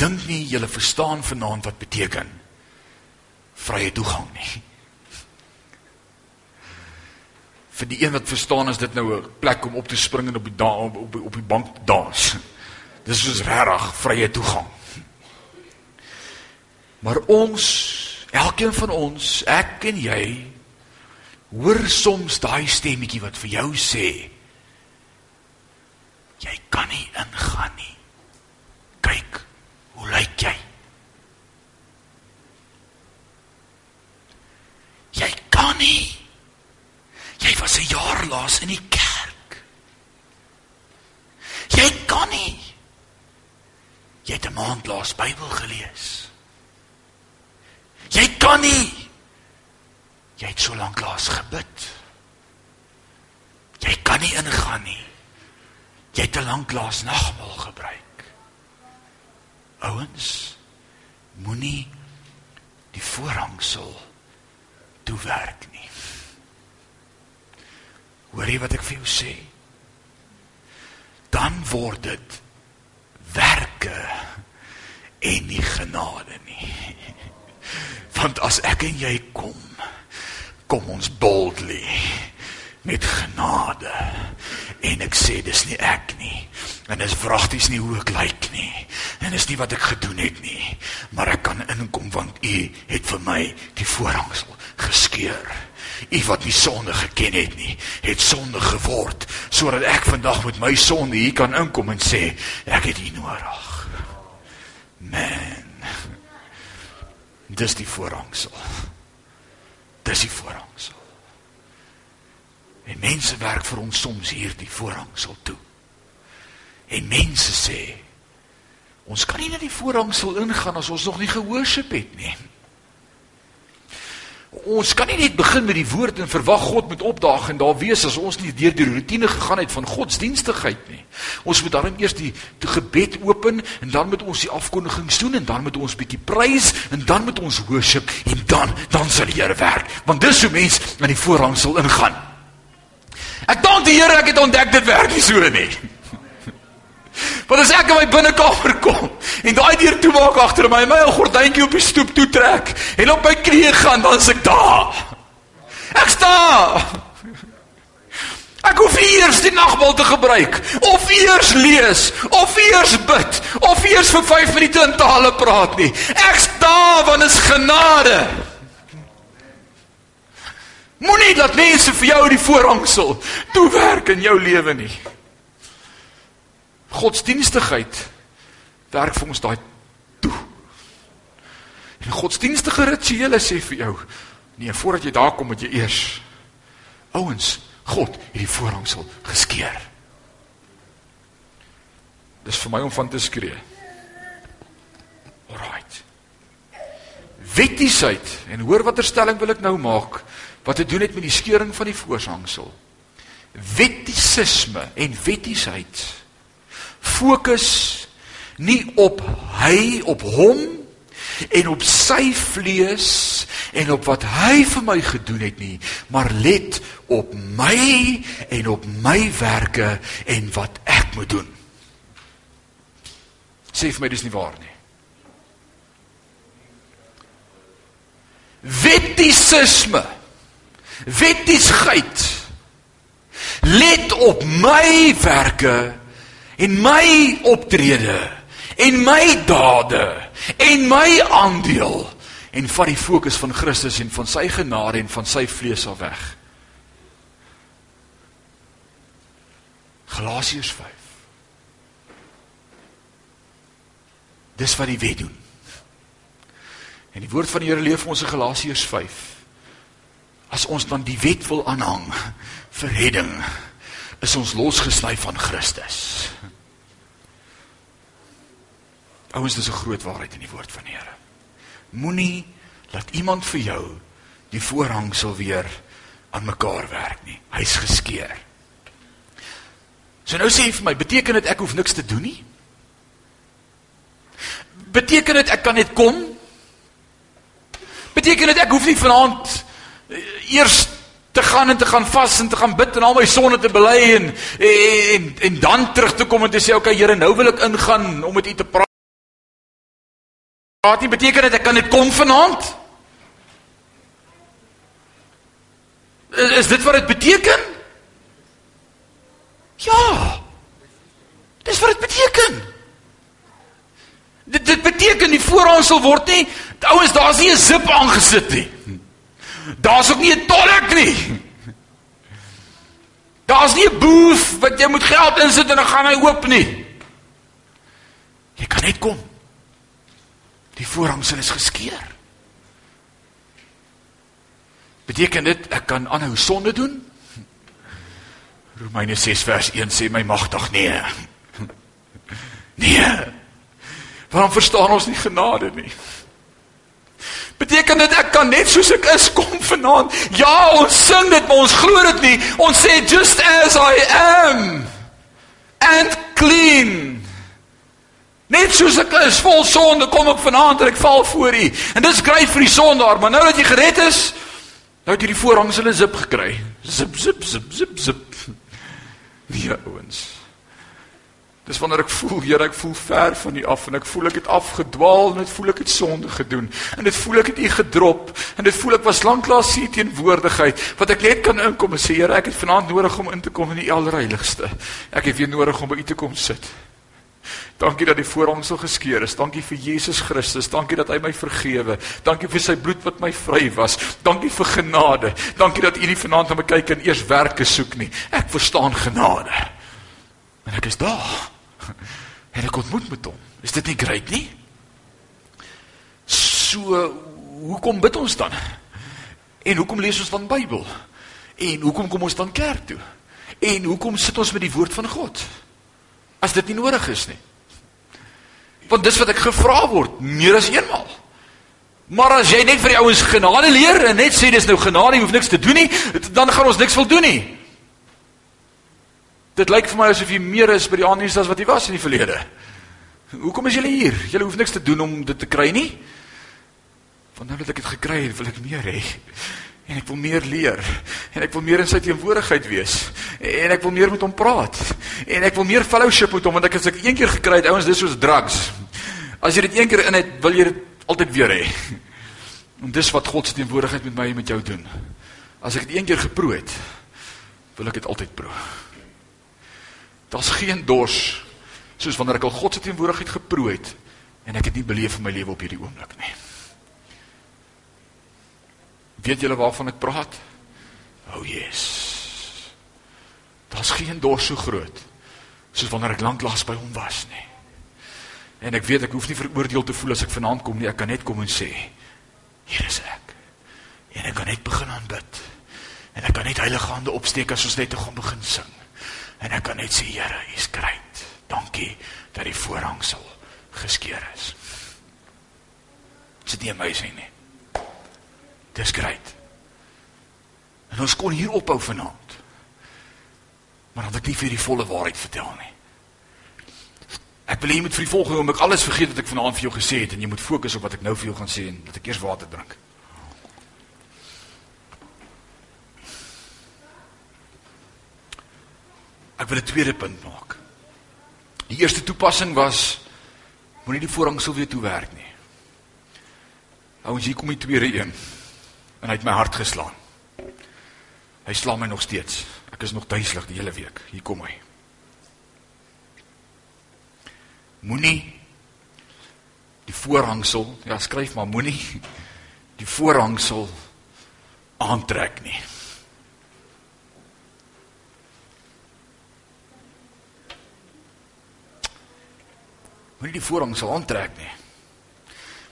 dink nie julle verstaan vanaand wat beteken vrye toegang nie. Vir die een wat verstaan is dit nou 'n plek om op te spring en op die op, op, op die bank te dans. Dis soos regtig vrye toegang. Maar ons, elkeen van ons, ek en jy, hoor soms daai stemmetjie wat vir jou sê jy kan nie ingaan nie. Hoe lyk jy? Jy kan nie. Jy was 'n jaar laas in die kerk. Jy kan nie. Jy het 'n maand laas Bybel gelees. Jy kan nie. Jy het so lank laas gebid. Jy kan nie ingaan nie. Jy het te lank laas nagmaal gebruik. Ouens, moenie die voorhangsel toewerk nie. Hoor jy wat ek vir jou sê? Dan word dit werke en nie genade nie. Want as ek en jy kom, kom ons boldly met genade. En ek sê dis nie ek nie. En dis vragties nie hoe ek lyk nie. En dis nie wat ek gedoen het nie, maar ek kan inkom want u het vir my die voorhangsel geskeur. U wat nie sonde geken het nie, het sonde geword sodat ek vandag met my sonde hier kan inkom en sê ek het u nodig. Man. Dis die voorhangsel. Dis die voorhangsel. En mense werk vir ons soms hierdie voorhangsel toe. En mense sê ons kan nie na die voorhangsel ingaan as ons nog nie gehoorship het nie. Ons kan nie net begin met die woord en verwag God moet opdaag en daar wees as ons nie deur die rotine gegaan het van godsdienstigheid nie. Ons moet daarom eers die, die gebed open en dan moet ons die afkondigings doen en dan moet ons bietjie prys en dan moet ons worship en dan dan sal die Here werk. Want dis hoe mens aan die voorhangsel ingaan. Ek dank die Here ek het ontdek dit werk nie so nie. Want as ek in my binnekamer kom en daai deur toemaak agter my, my 'n gordyntjie op die stoep toe trek en op my knieë gaan, dan is ek daar. Ek staan. Ek hoef nie eers die nagmaal te gebruik of eers lees of eers bid of eers vir 5 minute in tale praat nie. Ek staan want is genade. Moenie dat mense vir jou die voorhangsel toewerk in jou lewe nie. Godsdienstigheid werk vir ons daai toe. En godsdienstige rituele sê vir jou, nee, voordat jy daar kom moet jy eers ouens, God het die voorhangsel geskeur. Dis vir my om van te skree. Alraight. Wettiesheid en hoor watter stelling wil ek nou maak wat te doen het met die skeuring van die voorhangsel. Wettisisme en wettiesheid fokus nie op hy op hom en op sy vlees en op wat hy vir my gedoen het nie maar let op my en op my werke en wat ek moet doen. Sê vir my dis nie waar nie. Wettisisme wettisheid let op my werke en my optrede en my dade en my aandeel en vat die fokus van Christus en van sy genade en van sy vlees af weg. Galasiërs 5. Dis wat die wet doen. En die woord van die Here leef ons in Galasiërs 5. As ons dan die wet wil aanhang vir redding, is ons losgesny van Christus. Ouens, dis 'n groot waarheid in die woord van die Here. Moenie laat iemand vir jou die voorhang sal weer aan mekaar werk nie. Hy's geskeur. So nou sê jy vir my, beteken dit ek hoef niks te doen nie? Beteken dit ek kan net kom? Beteken dit ek hoef nie vanaand eh, eers te gaan en te gaan vas en te gaan bid en al my sonde te bely en, en en dan terug te kom en te sê okay Here nou wil ek ingaan om met u te praat praat nie beteken dat ek kan net kom vanaand. Is, is dit wat dit beteken? Ja. Dis wat dit beteken. Dit dit beteken die voorhangsel word nie ouens daar's nie 'n zip aangesit nie. Daar's ook nie 'n tolk nie. Daar's nie 'n booth wat jy moet geld insit en dan gaan hy oop nie. Jy kan net kom. Die voorhangsel is geskeur. Beteken dit ek kan aanhou sonde doen? Romeine 6 vers 1 sê my magtig nee. Nee. Waarom verstaan ons nie genade nie? Beteken dit ek kan net soos ek is kom vanaand? Ja, ons sing dit, maar ons glo dit nie. Ons sê just as I am and clean. Net soos ek is vol sonde kom ek vanaand en ek val voor U. En dis grait vir die sondaar, maar nou dat jy gered is, nou het jy die voorhangsel zip gekry. Zip zip zip zip zip. Ja, ouens. Dis wanneer ek voel, Here, ek voel ver van U af en ek voel ek het afgedwaal en dit voel ek het sonde gedoen en dit voel ek het U gedrop en dit voel ek was lanklaas hier teenwoordigheid wat ek net kan inkom en sê Here, ek het vanaand nodig om in te kom in die allerheiligste. Ek het weer nodig om by U te kom sit. Dankie dat die voorhangsel geskeur is. Dankie vir Jesus Christus. Dankie dat hy my vergewe. Dankie vir sy bloed wat my vry was. Dankie vir genade. Dankie dat U nie vanaand na my kyk en eers werke soek nie. Ek verstaan genade. En ek is daar. En ek ontmoet met hom. Is dit nie great nie? So, hoekom bid ons dan? En hoekom lees ons dan Bybel? En hoekom kom ons dan kerk toe? En hoekom sit ons met die woord van God? As dit nie nodig is nie. Want dis wat ek gevra word meer as eenmal. Maar as jy net vir die ouens genade leer en net sê dis nou genade, jy hoef niks te doen nie, dan gaan ons niks wil doen nie. Dit lyk vir my asof jy meer is by die ander as wat jy was in die verlede. Hoekom is julle hier? Julle hoef niks te doen om dit te kry nie. Want nou dat ek dit gekry het, wil ek meer hê. En ek wil meer leer. En ek wil meer in sy teenwoordigheid wees. En ek wil meer met hom praat. En ek wil meer fellowship met hom want ek as ek een keer gekry het, ouens, dis soos drugs. As jy dit een keer in het, wil jy dit altyd weer hê. En dis wat God se teenwoordigheid met my en met jou doen. As ek dit een keer geproe het, wil ek dit altyd proe. Daar's geen dors soos wanneer ek al God se teenwoordigheid geproe het en ek het nie beleef in my lewe op hierdie oomblik nie. Weet julle waarvan ek praat? O, oh, yes. Daar's geen dors so groot soos wanneer ek lanklaas by hom was nie. En ek weet ek hoef nie veroordeel te voel as ek vanaand kom nie, ek kan net kom en sê, hier is ek. En ek kan net begin aanbid. En ek kan net heilige hande opsteek as ons net te gaan begin sing. En ek kan net sê Here, U is great. Dankie dat die voorhangsel geskeur is. Is dit nie amazing nie? Dis great. En ons kon hier ophou vanaand. Maar dan wil ek nie vir die volle waarheid vertel nie. Ek wil jy moet vir die volgende oomblik alles vergeet wat ek vanaand vir jou gesê het en jy moet fokus op wat ek nou vir jou gaan sê en dat ek eers water drink. Wil 'n tweede punt maak. Die eerste toepassing was moenie die voorhang sou weer toe werk nie. Ouens, hier kom die tweede een. En hy het my hart geslaan. Hy slaan my nog steeds. Ek is nog duiselig die hele week. Hier kom hy. Moenie die voorhangsel, ja skryf maar moenie die voorhangsel aantrek nie. Moenie die voorhang sal aantrek nie.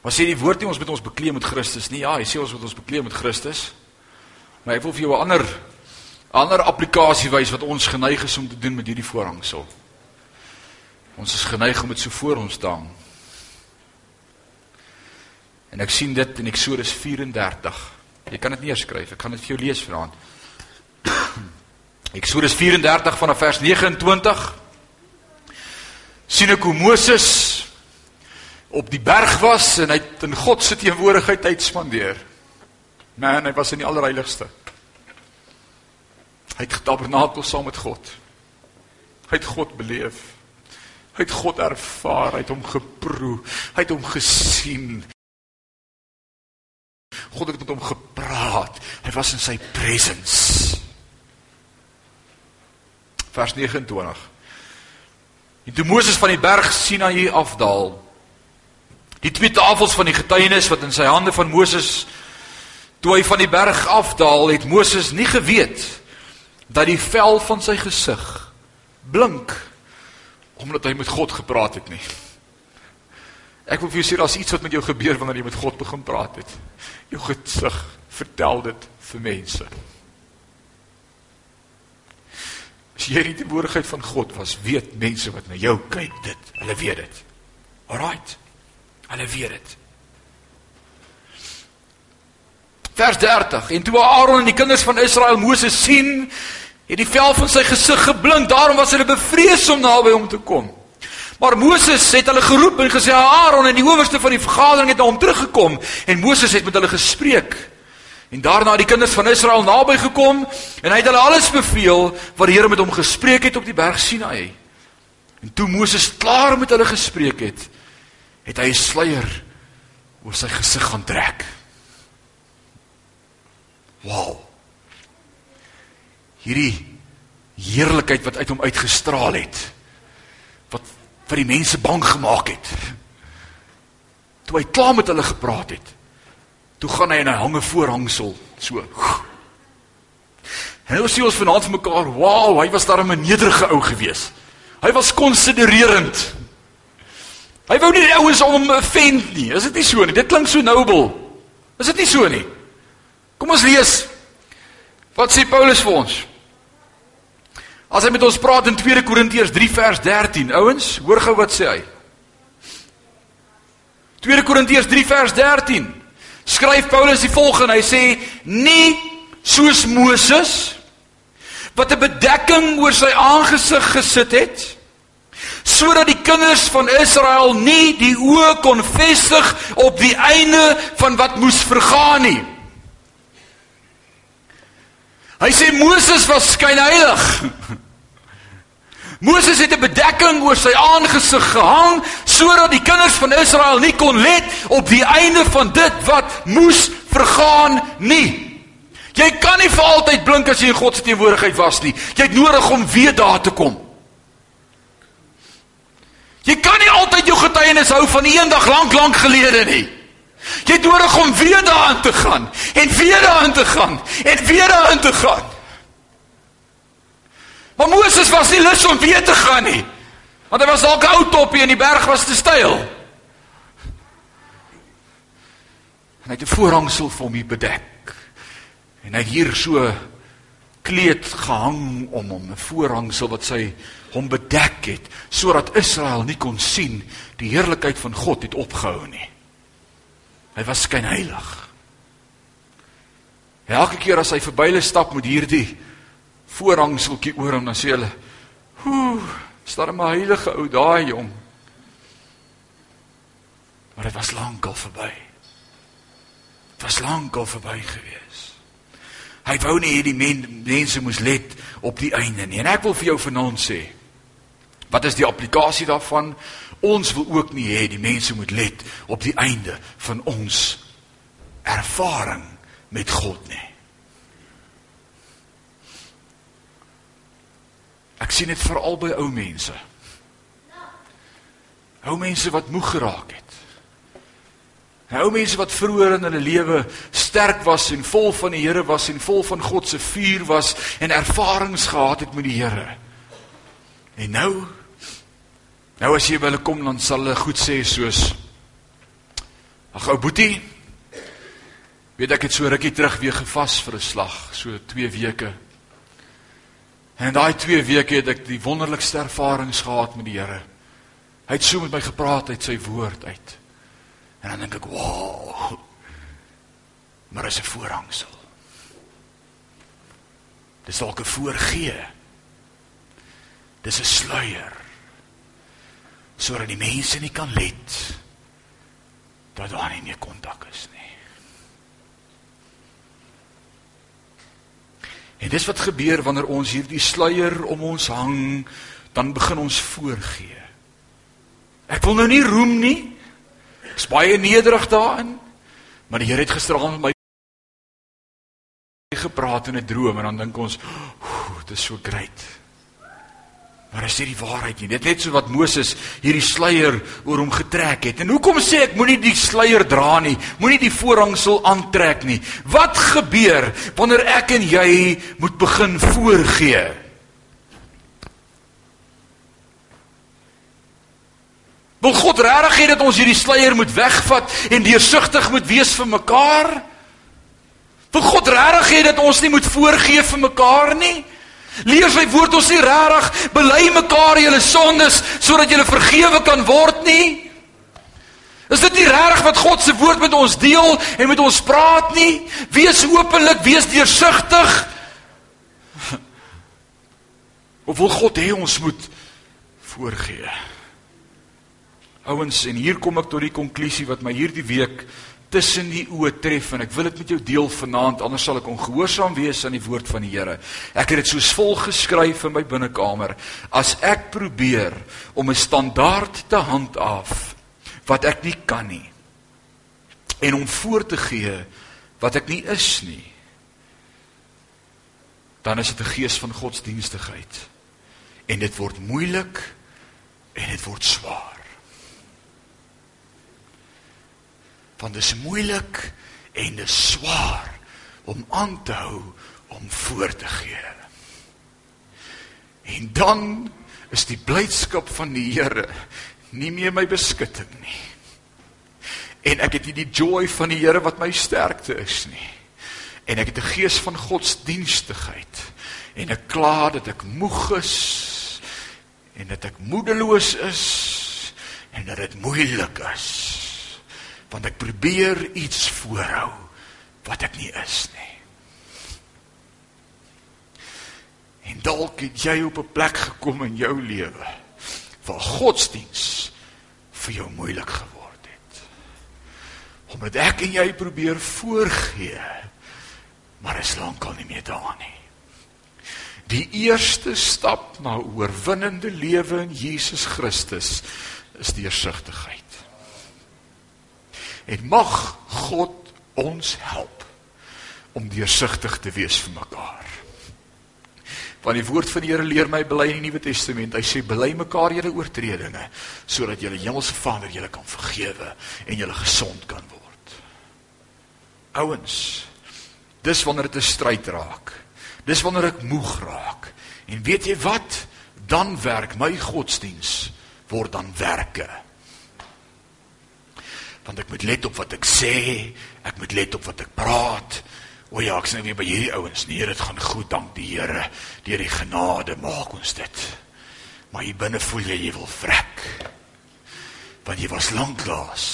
Maar sê die woord nie ons moet ons bekleed met Christus nie. Ja, hy sê ons moet ons bekleed met Christus. Maar ek wil vir jou 'n ander ander applikasie wys wat ons geneig is om te doen met hierdie voorhangsel. Ons is geneig om dit so voor ons te hang. En ek sien dit in Eksodus 34. Jy kan dit neerskryf. Ek gaan dit vir jou lees vanaand. Eksodus 34 vanaf vers 29 sien ek hoe Moses op die berg was en hy het in God se teenwoordigheid tyd spandeer. Man, hy was in die allerheiligste. Hy het getabernakel saam met God. Hy het God beleef. Hy het God ervaar, hy het hom geproe, hy het hom gesien. God het met hom gepraat. Hy was in sy presence. Vers 29. En toe Moses van die berg Sinaï afdaal, die twee tafels van die getuienis wat in sy hande van Moses toe hy van die berg afdaal, het Moses nie geweet dat die vel van sy gesig blink omdat hy met God gepraat het nie. Ek wil vir jou sê daar's iets wat met jou gebeur wanneer jy met God begin praat het. Jou gesig vertel dit vir mense. As jy nie die woordigheid van God was, weet mense wat na jou kyk dit. Hulle weet dit. Alraight. Hulle weet dit. Vers 30. En toe Aaron en die kinders van Israel Moses sien, het die vel van sy gesig geblink. Daarom was hulle bevrees om naby hom te kom. Maar Moses het hulle geroep en gesê Aaron en die owerste van die vergadering het na hom teruggekom en Moses het met hulle gespreek. En daarna het die kinders van Israel naby gekom en hy het hulle alles beveel wat die Here met hom gespreek het op die berg Sinaï. En toe Moses klaar met hulle gespreek het, het hy 'n sluier oor sy gesig gaan trek. Wow. Hierdie heerlikheid wat uit hom uitgestraal het wat wat die mense bang gemaak het. Toe hy klaar met hulle gepraat het, toe gaan hy en hy hang 'n voorhangsel so. En nou sien ons vanaand vir mekaar, wow, hy was daar 'n nederige ou gewees. Hy was konsidererend. Hy wou nie die ouens om hom offend nie. Is dit nie so nie? Dit klink so noble. Is dit nie so nie? Kom ons lees. Wat sê Paulus vir ons? As hy met ons praat in 2 Korintiërs 3 vers 13, ouens, hoor gou wat sê hy. 2 Korintiërs 3 vers 13. Skryf Paulus die volgende, hy sê nie soos Moses wat 'n bedekking oor sy aangesig gesit het sodat die kinders van Israel nie die oë kon vestig op die einde van wat moes vergaan nie. Hy sê Moses was skynheilig. Moses het 'n bedekking oor sy aangesig gehang sodat die kinders van Israel nie kon let op die einde van dit wat moes vergaan nie. Jy kan nie vir altyd blink as jy in God se teenwoordigheid was nie. Jy het nodig om weer daar te kom. Jy kan nie altyd jou getuienis hou van eendag lank lank gelede nie. Jy het nodig om weer daarin te gaan en weer daarin te gaan en weer daarin te gaan. Maar Moses was nie lus om weer te gaan nie. Want hy was dalk ou toppie en die berg was te styl. En hy het 'n voorhangsel vir hom hier bedek. En hy hier so kleed gehang om hom 'n voorhangsel wat sy hom bedek het sodat Israel nie kon sien die heerlikheid van God het opgehou nie. Hy was skynheilig. Elke keer as hy verby hulle stap met hierdie voorhangseltjie oor hom, dan sê hulle: "Ooh, staar 'n heilige ou daai jong." Maar dit was lankal verby. Dit was lankal verby gewees. Hy wou nie hê die men, mense moes let op die einde nie. En ek wil vir jou vanaand sê, wat is die applikasie daarvan? Ons wil ook nie hê die mense moet let op die einde van ons ervaring met God nie. Ek sien dit veral by ou mense. Ou mense wat moeg geraak het. Ou mense wat vroeër in hulle lewe sterk was en vol van die Here was en vol van God se vuur was en ervarings gehad het met die Here. En nou Nou as jy by hulle kom dan sal hulle goed sê soos Ag ou boetie weet ek het so rukkie terug weer gevas vir 'n slag, so 2 weke. En daai 2 weke het ek die wonderlikste ervarings gehad met die Here. Hy het so met my gepraat uit sy woord uit. En dan dink ek, "Wow." Maar is 'n voorhangsel. Dis dalk 'n voorgee. Dis 'n sluier sodat die mense nie kan let dat daar nie meer kontak is nie. En dis wat gebeur wanneer ons hierdie sluier om ons hang, dan begin ons voorgee. Ek wil nou nie roem nie. Ek's baie nederig daarin. Maar die Here het gisteraand met my gepraat in 'n droom en dan dink ons, "Dit is so great." Maar hy sê die waarheid nie. Dit net so wat Moses hierdie sluier oor hom getrek het. En hoekom sê ek moenie die sluier dra nie? Moenie die voorhangsel aantrek nie. Wat gebeur wanneer ek en jy moet begin voorgee? Wil God regtig hê dat ons hierdie sluier moet wegvat en deursigtig moet wees vir mekaar? Wil God regtig hê dat ons nie moet voorgee vir mekaar nie? Leer sy woord ons nie regtig bely mekaar julle sondes sodat julle vergewe kan word nie? Is dit nie regtig wat God se woord met ons deel en met ons praat nie? Wees openlik, wees deursigtig. Of wil God hê ons moet voorgee? Ouens, en hier kom ek tot die konklusie wat my hierdie week tussen die oë tref en ek wil dit met jou deel vanaand anders sal ek ongehoorsaam wees aan die woord van die Here. Ek het dit soos volg geskryf in my binnekamer. As ek probeer om 'n standaard te handhaaf wat ek nie kan nie en om voor te gee wat ek nie is nie, dan is dit 'n gees van godsdienstigheid. En dit word moeilik en dit word swaar. Want dit is moeilik en dit is swaar om aan te hou om voor te gee. En dan is die blydskap van die Here nie meer my beskutting nie. En ek het nie die joy van die Here wat my sterkte is nie. En ek het 'n gees van godsdienstigheid en ek kla dat ek moeg is en dat ek moedeloos is en dat dit moeilik is want ek probeer iets voorhou wat ek nie is nie. En dalk het jy op 'n plek gekom in jou lewe waar godsdiens vir jou moeilik geword het. Omdat ek en jy probeer voorgee, maar is lankal nie meer daar nie. Die eerste stap na 'n oorwinnende lewe in Jesus Christus is deursigtigheid. En mag God ons help om deursigtig te wees vir mekaar. Want die woord van die Here leer my bely in die Nuwe Testament. Hy sê bely mekaar julle oortredinge sodat julle Hemelse Vader julle kan vergewe en julle gesond kan word. Ouens, dis wanneer dit 'n stryd raak. Dis wanneer ek moeg raak. En weet jy wat? Dan werk my godsdiens word dan werke want ek moet let op wat ek sê, ek moet let op wat ek praat. O ja, ek sê nou weer by hierdie ouens, nee, dit gaan goed, dank die Here. Deur die genade maak ons dit. Maar hier binne voel jy jy wil vrek. Want jy was lanklaas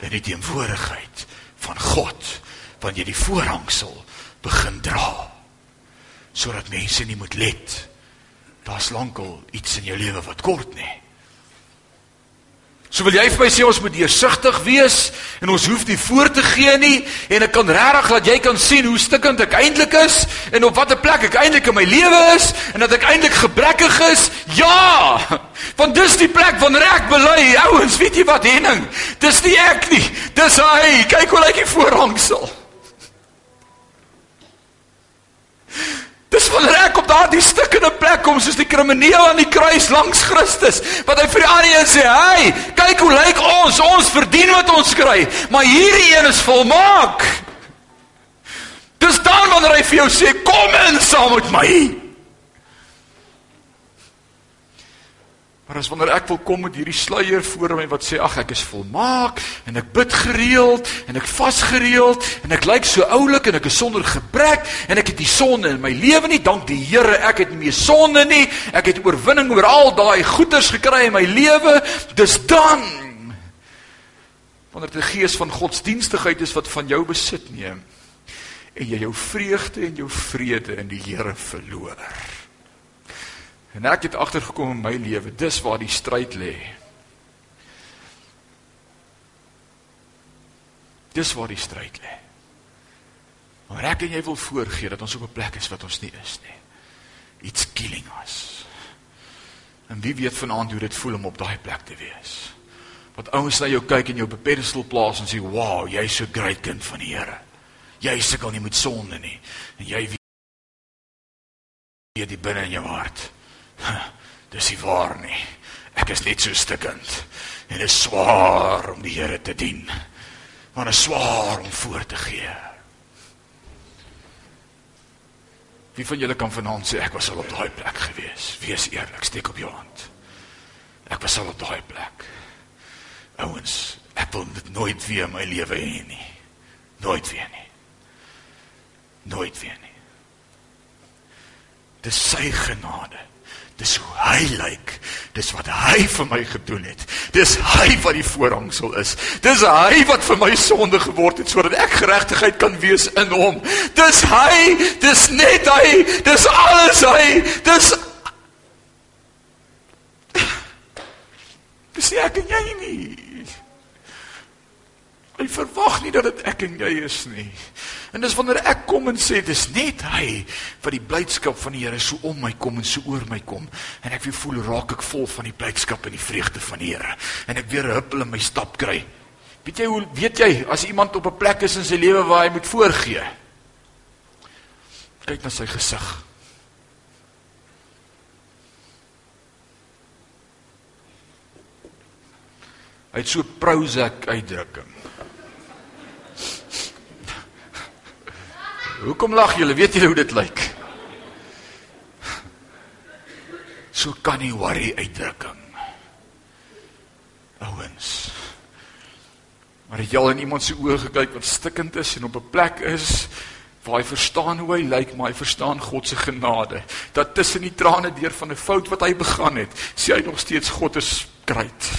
in die teenwoordigheid van God, want jy die voorhangsel begin dra sodat mense nie moet let. Daar's lankal iets in jou lewe wat kort nie. So wil jy vir my sê ons moet deursigtig wees en ons hoef nie voor te gee nie en ek kan regtig laat jy kan sien hoe stikkend ek eintlik is en op watter plek ek eintlik in my lewe is en dat ek eintlik gebrekkig is. Ja! Want dis die plek wanneer ek bely, ouens, weet jy wat Henning? Dis nie ek nie. Dis hy. Kyk hoe lyk hy voorhangsel. Dis wanneer ek op daardie stukkende plek kom soos die krimineel aan die kruis langs Christus, wat hy vir die ander een sê, "Hey, kyk hoe lyk ons. Ons verdien wat ons kry, maar hierdie een is volmaak." Dis dan wanneer hy vir jou sê, "Kom in saam met my." Maar as wanneer ek wil kom met hierdie sluier voor my wat sê ag ek is volmaak en ek bid gereeld en ek vas gereeld en ek lyk so oulik en ek is sonder gebrek en ek het die sonde in my lewe nie dank die Here ek het nie meer sonde nie ek het oorwinning oor al daai goeders gekry in my lewe dis dan wanneer die gees van godsdienstigheid is wat van jou besit neem en jy jou vreugde en jou vrede in die Here verloor En ek het agtergekom in my lewe, dis waar die stryd lê. Dis waar die stryd lê. Maar ek en jy wil voorgee dat ons op 'n plek is wat ons nie is nie. It's killing us. En wie weet vanaand hoe dit voel om op daai plek te wees. Wat ouens na jou kyk en jou op 'n pedestal plaas en sê, "Wow, jy's so groot kind van die Here. Jy sukkel nie met sonde nie." En jy weet die binne in jou hart. Dis nie waar nie. Ek is net so stikkend en dit is swaar om die Here te dien. Maar dit is swaar om voor te gee. Wie van julle kan vanaand sê ek was al op daai plek gewees? Wees eerlik, steek op jou hand. Ek was al op daai plek. Ouens, ek wil dit nooit weer my lewe hê nie. Nooit weer nie. Nooit weer nie. Dis sy genade. Dis hoe hy lyk. Dis wat hy vir my gedoen het. Dis hy wat die voorhangsel is. Dis hy wat vir my sonde geword het sodat ek geregtigheid kan wees in hom. Dis hy, dis net hy, dis alles hy. Dis Dis ek en jy nie. Hy verwag nie dat dit ek en jy is nie. En dis wanneer ek kom en sê dis net hy wat die blydskap van die Here so om my kom en so oor my kom en ek weer voel raak ek vol van die blydskap en die vreugde van die Here en ek weer huppel in my stap kry. Weet jy hoe weet jy as iemand op 'n plek is in sy lewe waar hy moet voorgee? Kyk na sy gesig. Hy het so Prozac uitdrukking. Hoekom lag julle? Weet julle hoe dit lyk? So kan nie worry uitdrukking. Ouens. Maar het jy al in iemand se oë gekyk wat stikkend is en op 'n plek is waar hy verstaan hoe hy lyk, maar hy verstaan God se genade. Dat tussen die trane deur van 'n fout wat hy begaan het, sê hy nog steeds God is great.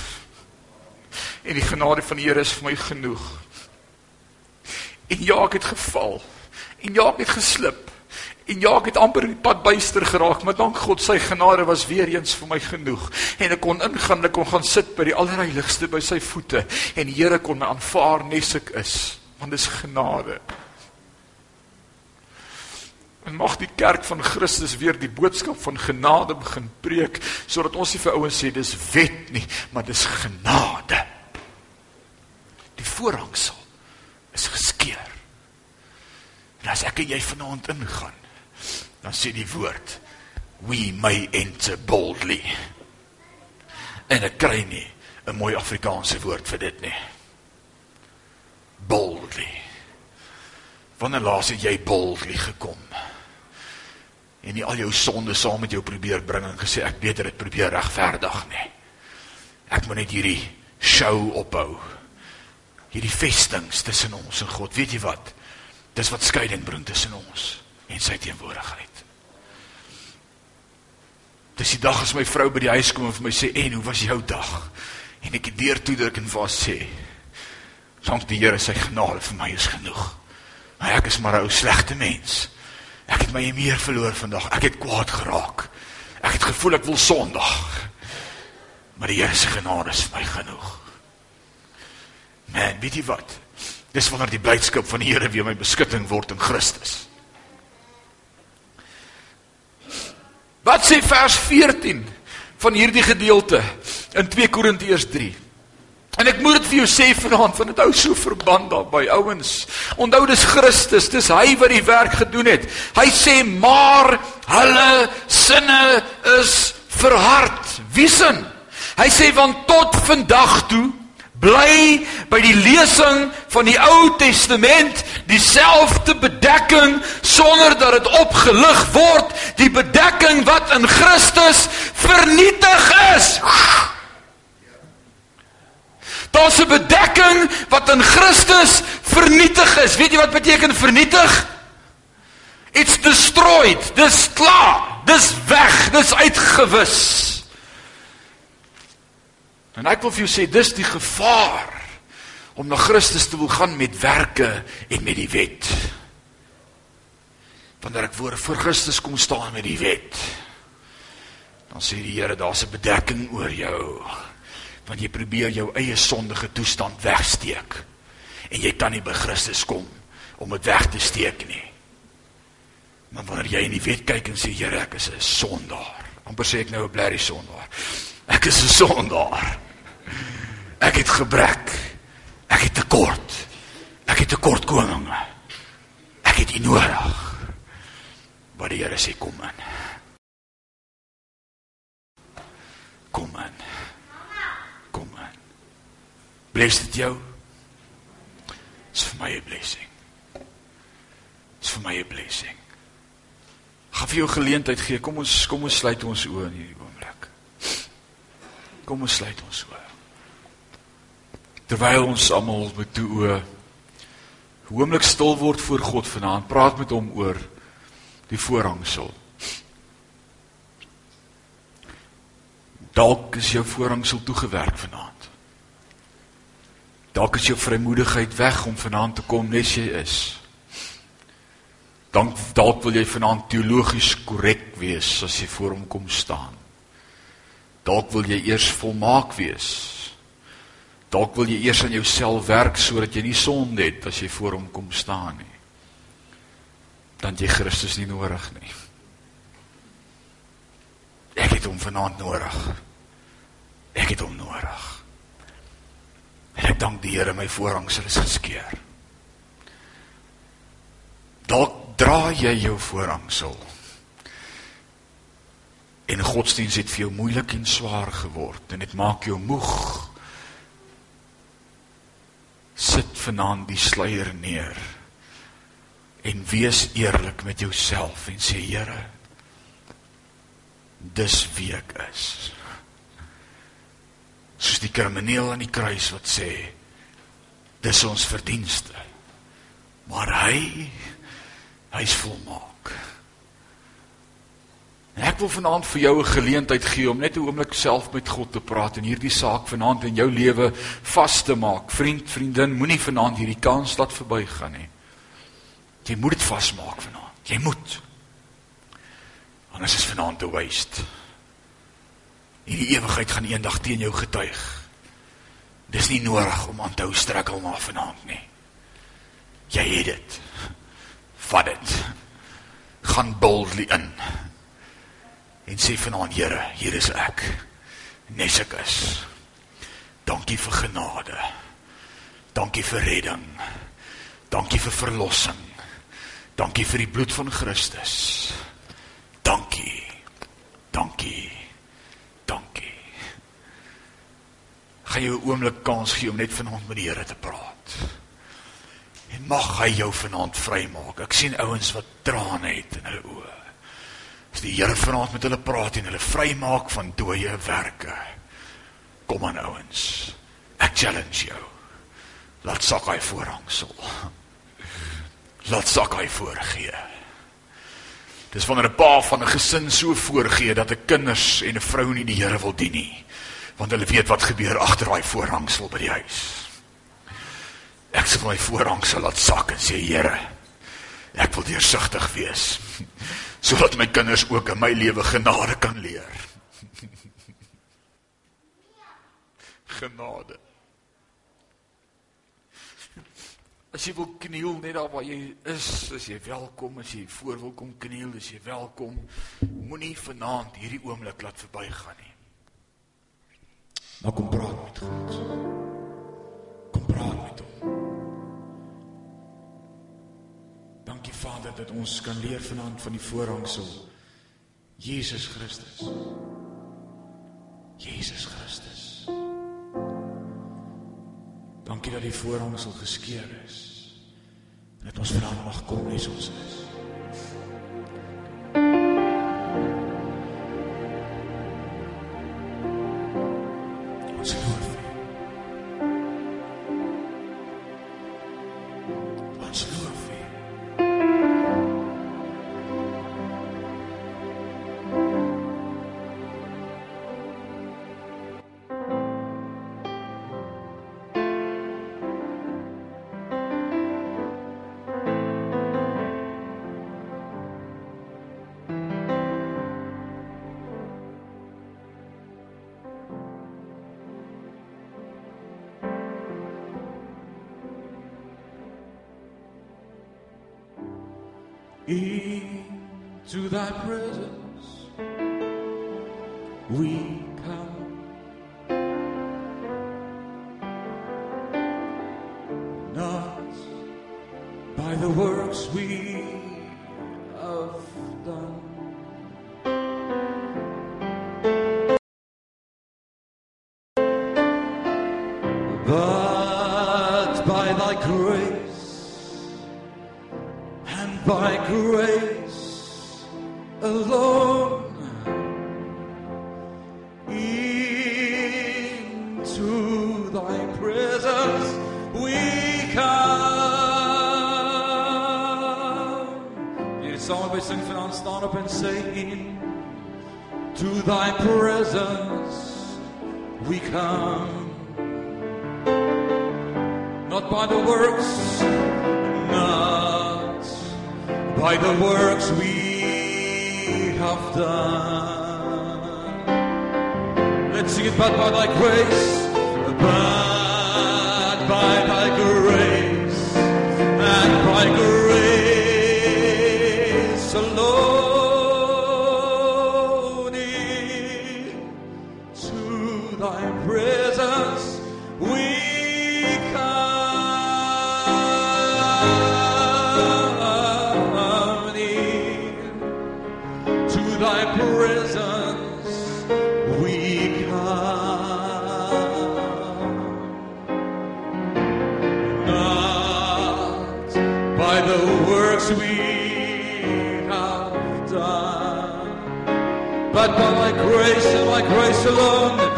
En die genade van die Here is vir my genoeg. En ja, ek het geval. En ja, ek het geslip. En ja, ek het amper die pad byster geraak, maar dank God sy genade was weer eens vir my genoeg. En ek kon ingaan, ek kon gaan sit by die allerheiligste by sy voete en die Here kon my aanvaar nes ek is, want dis genade. En mag die kerk van Christus weer die boodskap van genade begin preek sodat ons nie vir ouens sê dis wet nie, maar dis genade. Die voorhangsel is geskeur. En as ek en jy vanaand ingaan, dan sê die woord we may enter boldly. En ek kry nie 'n mooi Afrikaanse woord vir dit nie. Boldly. Wanneer laas het jy boldly gekom? En nie al jou sonde saam met jou probeer bring en gesê ek beter dit probeer regverdig nie. Ek moet net hierdie show ophou. Hierdie vestings tussen ons en God. Weet jy wat? Dis wat skeiding bring tussen ons en sy teenwoordigheid. Dis die dag as my vrou by die huis kom en vir my sê, "En hoe was jou dag?" En ek het deur toe druk en vir haar sê, "Dank die Here, sy genade vir my is genoeg." Maar ek is maar 'n ou slegte mens. Ek het my meer verloor vandag. Ek het kwaad geraak. Ek het gevoel ek wil sondig. Maar die Here se genade is my genoeg. Man, weet jy wat? Dis wanneer die blydskap van die Here weer my beskutting word in Christus. Wat sê vers 14 van hierdie gedeelte in 2 Korintiërs 3? En ek moet dit vir jou sê vanaand van dit hou so verband daarby ouens. Onthou dis Christus, dis hy wat die werk gedoen het. Hy sê maar hulle sinne is verhard. Wie sin? Hy sê want tot vandag toe bly by die lesing van die Ou Testament dieselfde bedekking sonder dat dit opgelig word, die bedekking wat in Christus vernietig is. Daar's 'n bedekking wat in Christus vernietig is. Weet jy wat beteken vernietig? It's destroyed. Dis klaar. Dis weg. Dis uitgewis. En ek wil vir jou sê dis die gevaar om na Christus te wil gaan met werke en met die wet. Wanneer ek voor voor Christus kom staan met die wet, dan sê die Here daar's 'n bedekking oor jou. Want jy probeer jou eie sondige toestand wegsteek. En jy kan nie by Christus kom om dit weg te steek nie. Maar wanneer jy in die wet kyk en sê Here, ek is 'n sondaar. amper sê ek nou 'n blerrie sondaar. Ek is 'n sondaar. Ek het gebrek. Ek het tekort. Ek het tekortkominge. Ek het U nodig. Wat die Here sê kom in. Kom in. Kom in. Bless dit jou. Dis vir my 'n blessing. Dis vir my 'n blessing. Gaan vir jou geleentheid gee. Kom ons kom ons sluit ons oë in hierdie oomblik. Kom ons sluit ons oë. Terwyl ons almal met toe oë oomblik stil word voor God vanaand, praat met hom oor die voorhangsel. Dalk is jou voorhangsel toegewerk vanaand. Dalk is jou vrymoedigheid weg om vanaand te kom nes jy is. Dan dalk wil jy vanaand teologies korrek wees as jy voor hom kom staan. Dalk wil jy eers volmaak wees. Dalk wil jy eers aan jouself werk sodat jy nie sonde het as jy voor hom kom staan nie. Dan jy Christus nie nodig nie. Ek het hom vanaand nodig. Ek het hom nodig. En ek dank die Here my voorhangsel is geskeur. Dalk dra jy jou voorhangsel. En godsdienst het vir jou moeilik en swaar geword en dit maak jou moeg. Sit vanaand die sluier neer en wees eerlik met jouself en sê Here, dis wie ek is. Soos die krimineel aan die kruis wat sê dis ons verdienste. Maar hy hy's volmaak en ek wil vanaand vir jou 'n geleentheid gee om net 'n oomblik self met God te praat en hierdie saak vanaand in jou lewe vas te maak vriend vriendin moenie vanaand hierdie kans laat verbygaan nie jy moet dit vasmaak vanaand jy moet anders is vanaand te waste Hierdie ewigheid gaan eendag teen jou getuig. Dis nie nodig om aan te hou strekkel na vanaand nie. Jy het dit. Vat dit. Gaan boldly in. En sê vanaand Here, hier is ek. Nes ek is. Dankie vir genade. Dankie vir redding. Dankie vir verlossing. Dankie vir die bloed van Christus. Dankie. Dankie. Dankie. Gaan jou 'n oomblik kans gee om net vanaand met die Here te praat. En mag hy jou vanaand vrymaak. Ek sien ouens wat trane het in hulle oë. As die Here vanaand met hulle praat en hulle vrymaak van dooie werke. Kom aan ouens. Ek challenge jou. Laat sak hy voorhangsel. Laat sak hy voorgee. Dis wanneer 'n pa van 'n gesin so voorgee dat 'n kinders en 'n vrou nie die Here wil dien nie, want hulle weet wat gebeur agter daai voorhangsel by die huis. Ek sê my voorhangsel laat sak en sê Here, ek wil deursigtig wees sodat my kinders ook in my lewe genade kan leer. Genade. As jy wil kniel net daar waar jy is, as jy welkom, as jy voor wil kom kniel, as jy welkom. Moenie vanaand hierdie oomblik laat verbygaan nie. Maar kom praat met God. Kom praat met Dankie Vader dat ons kan leer vanaand van die voorhangsel Jesus Christus. Jesus Christus. Dankie dat die voorhangsel geskeur is. En dat ons vanaand mag kom nes ons is. Into thy presence. We by the works we have done. Let's sing it, but by thy grace, but by thy grace, and by grace grace and by grace alone,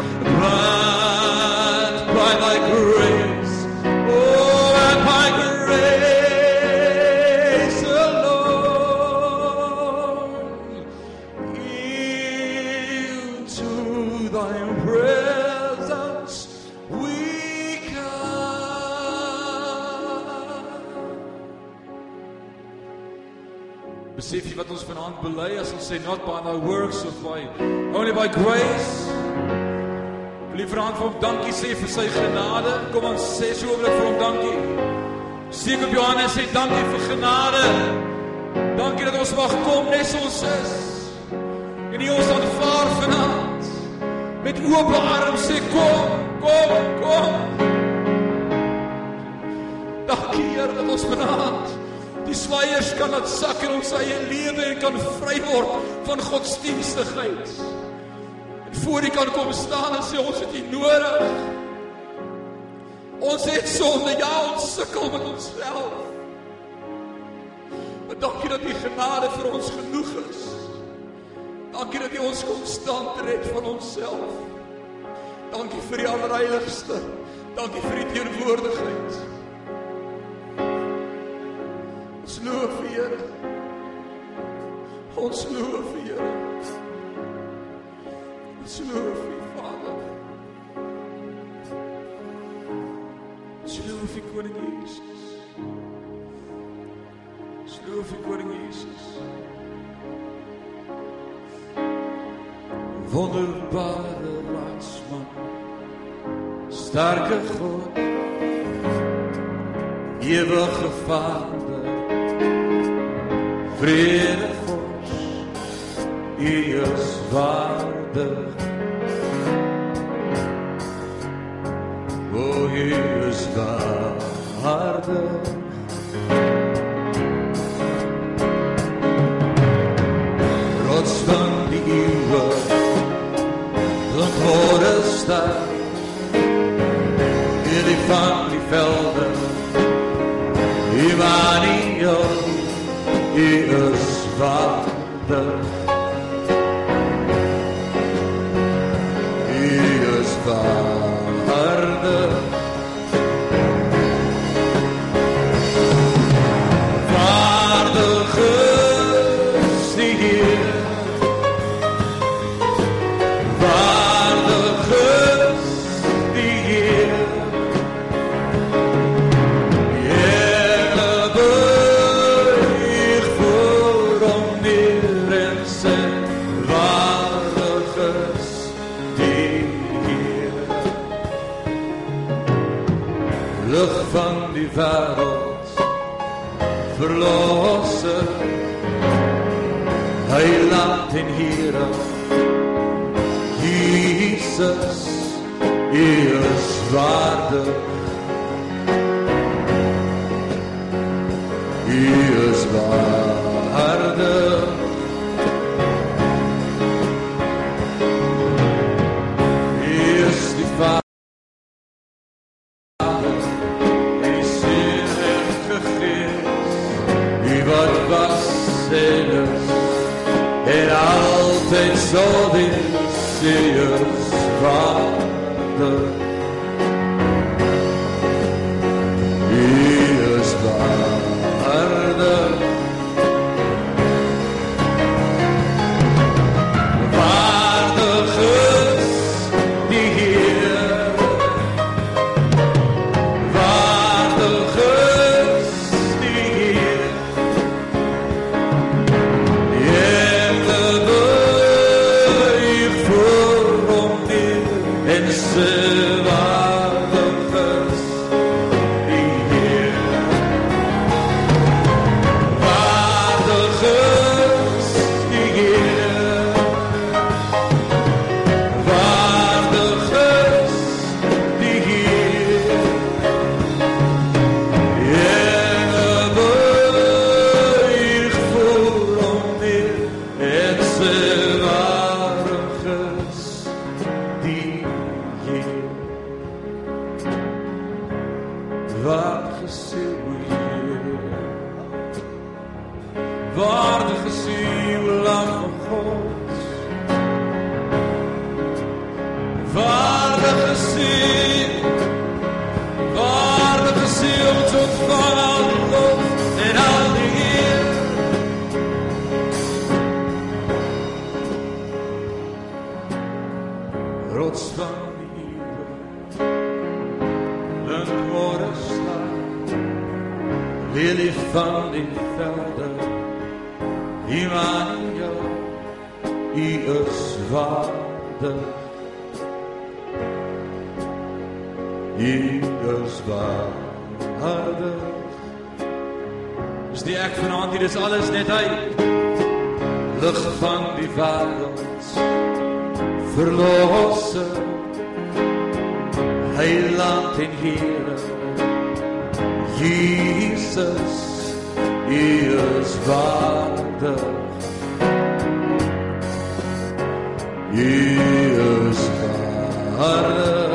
sê not by thy works of by only by grace? Wil jy vanaand vir hom dankie sê vir sy genade? Kom ons sê so oomblik vir hom dankie. Steek op jou hande en sê dankie vir genade. Dankie dat ons mag kom soos ons is. En U ons aanvaar vanaand met oop arms sê kom, kom, kom. Dankie Here dat ons vanaand die swaiers kan laat sak in ons eie lewe en kan vry word van godsdienstigheid. En voor U kan kom staan en sê ons het U nodig. Ons het sonde, ja, ons sukkel met onsself. Maar dankie dat U genade vir ons genoeg is. Dankie dat U ons konstant red van onsself. Dankie vir die allerheiligste. Dankie vir die teenwoordigheid. Ons loof U, Here. Ons loof U, Here. Ons loof U, Vader. Ons loof U, Koning Jesus. Ons loof U, Koning Jesus. Wonderbare raadsman, sterke God, ewige Vader, vrede vors, U is waardig. O, U is waardig. Rots van die eeuwe, Glore ster, Hierdie van die velde, Immanuel, U is waardig. U is waardig. En Here, Jesus, U is waardig. U is waardig. Waardig is van die velden, Immanuel, u is waardig. U is waardig. Dis die ek vanaand hier, dis alles net hy. Lig van die wêreld. Verlosser. Heiland en Here. Jesus, U is waardig. U is waardig.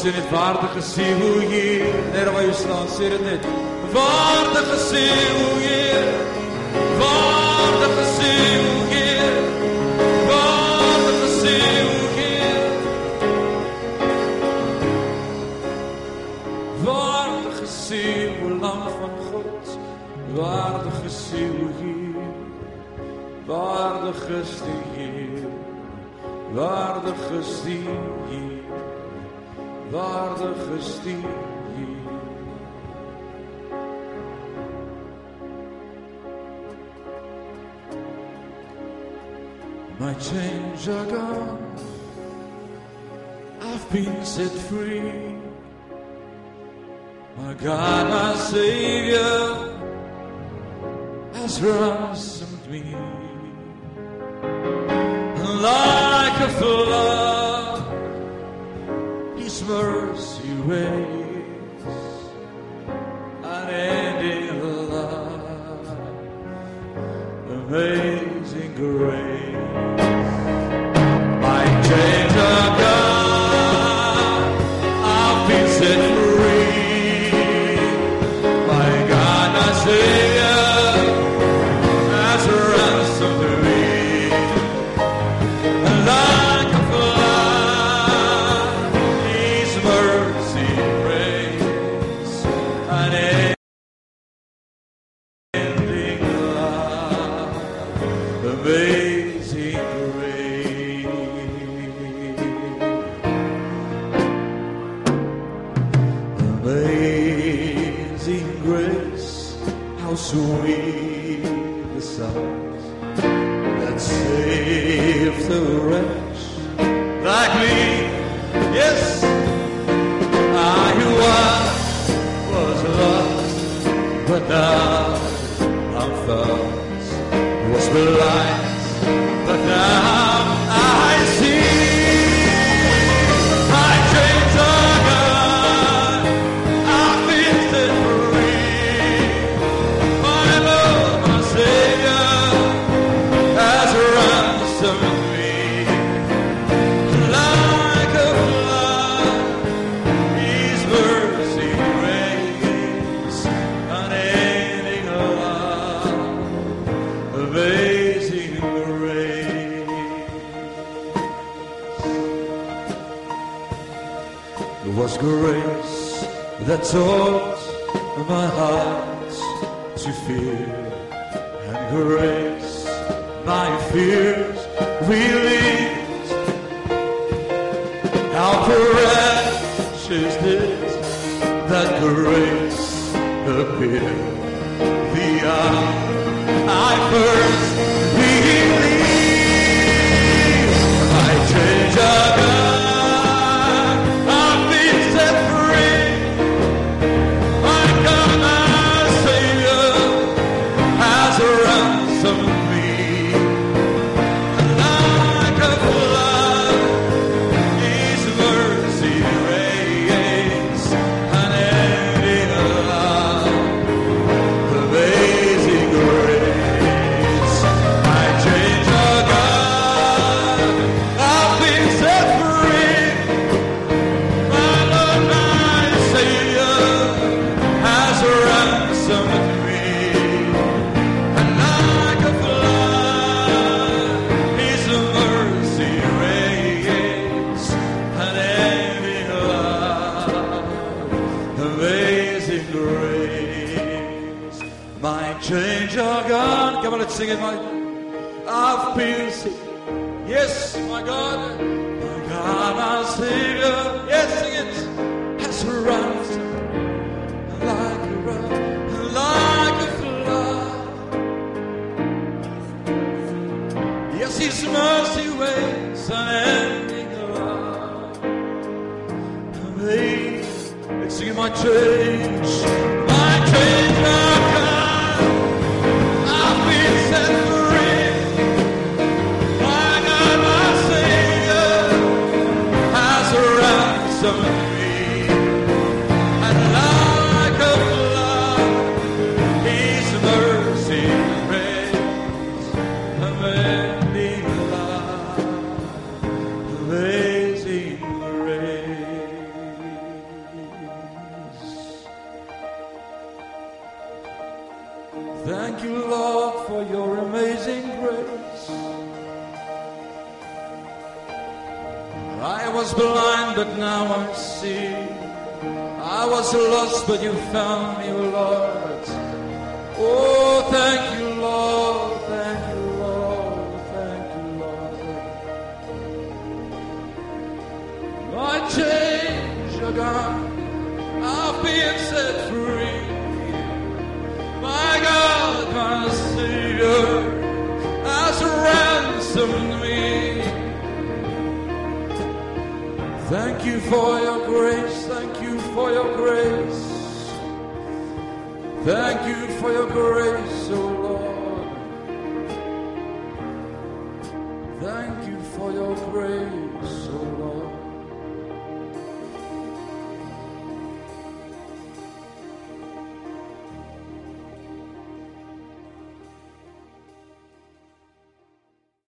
Ons sê net waardig is uw Heer. Net waar jy staan, sê dit net. Waardig is uw Heer. Waardig is uw Heer. Waardig is uw Heer. Waardig is uw lam van God. Waardig is uw Heer. Waardig is die Heer. Waardig My chains are gone. I've been set free. My God, my Savior has ransomed me. Like a flood, His mercy waves, like me. Yes. taught my heart to fear and grace my fears relieved. How precious is this that grace appears. some Come on, let's sing it, my. I've been saved. Yes, my God. My God, my Savior. Yes, sing it. Has run like a run, like a flood. Yes, His mercy waits unending love. Let's sing my church.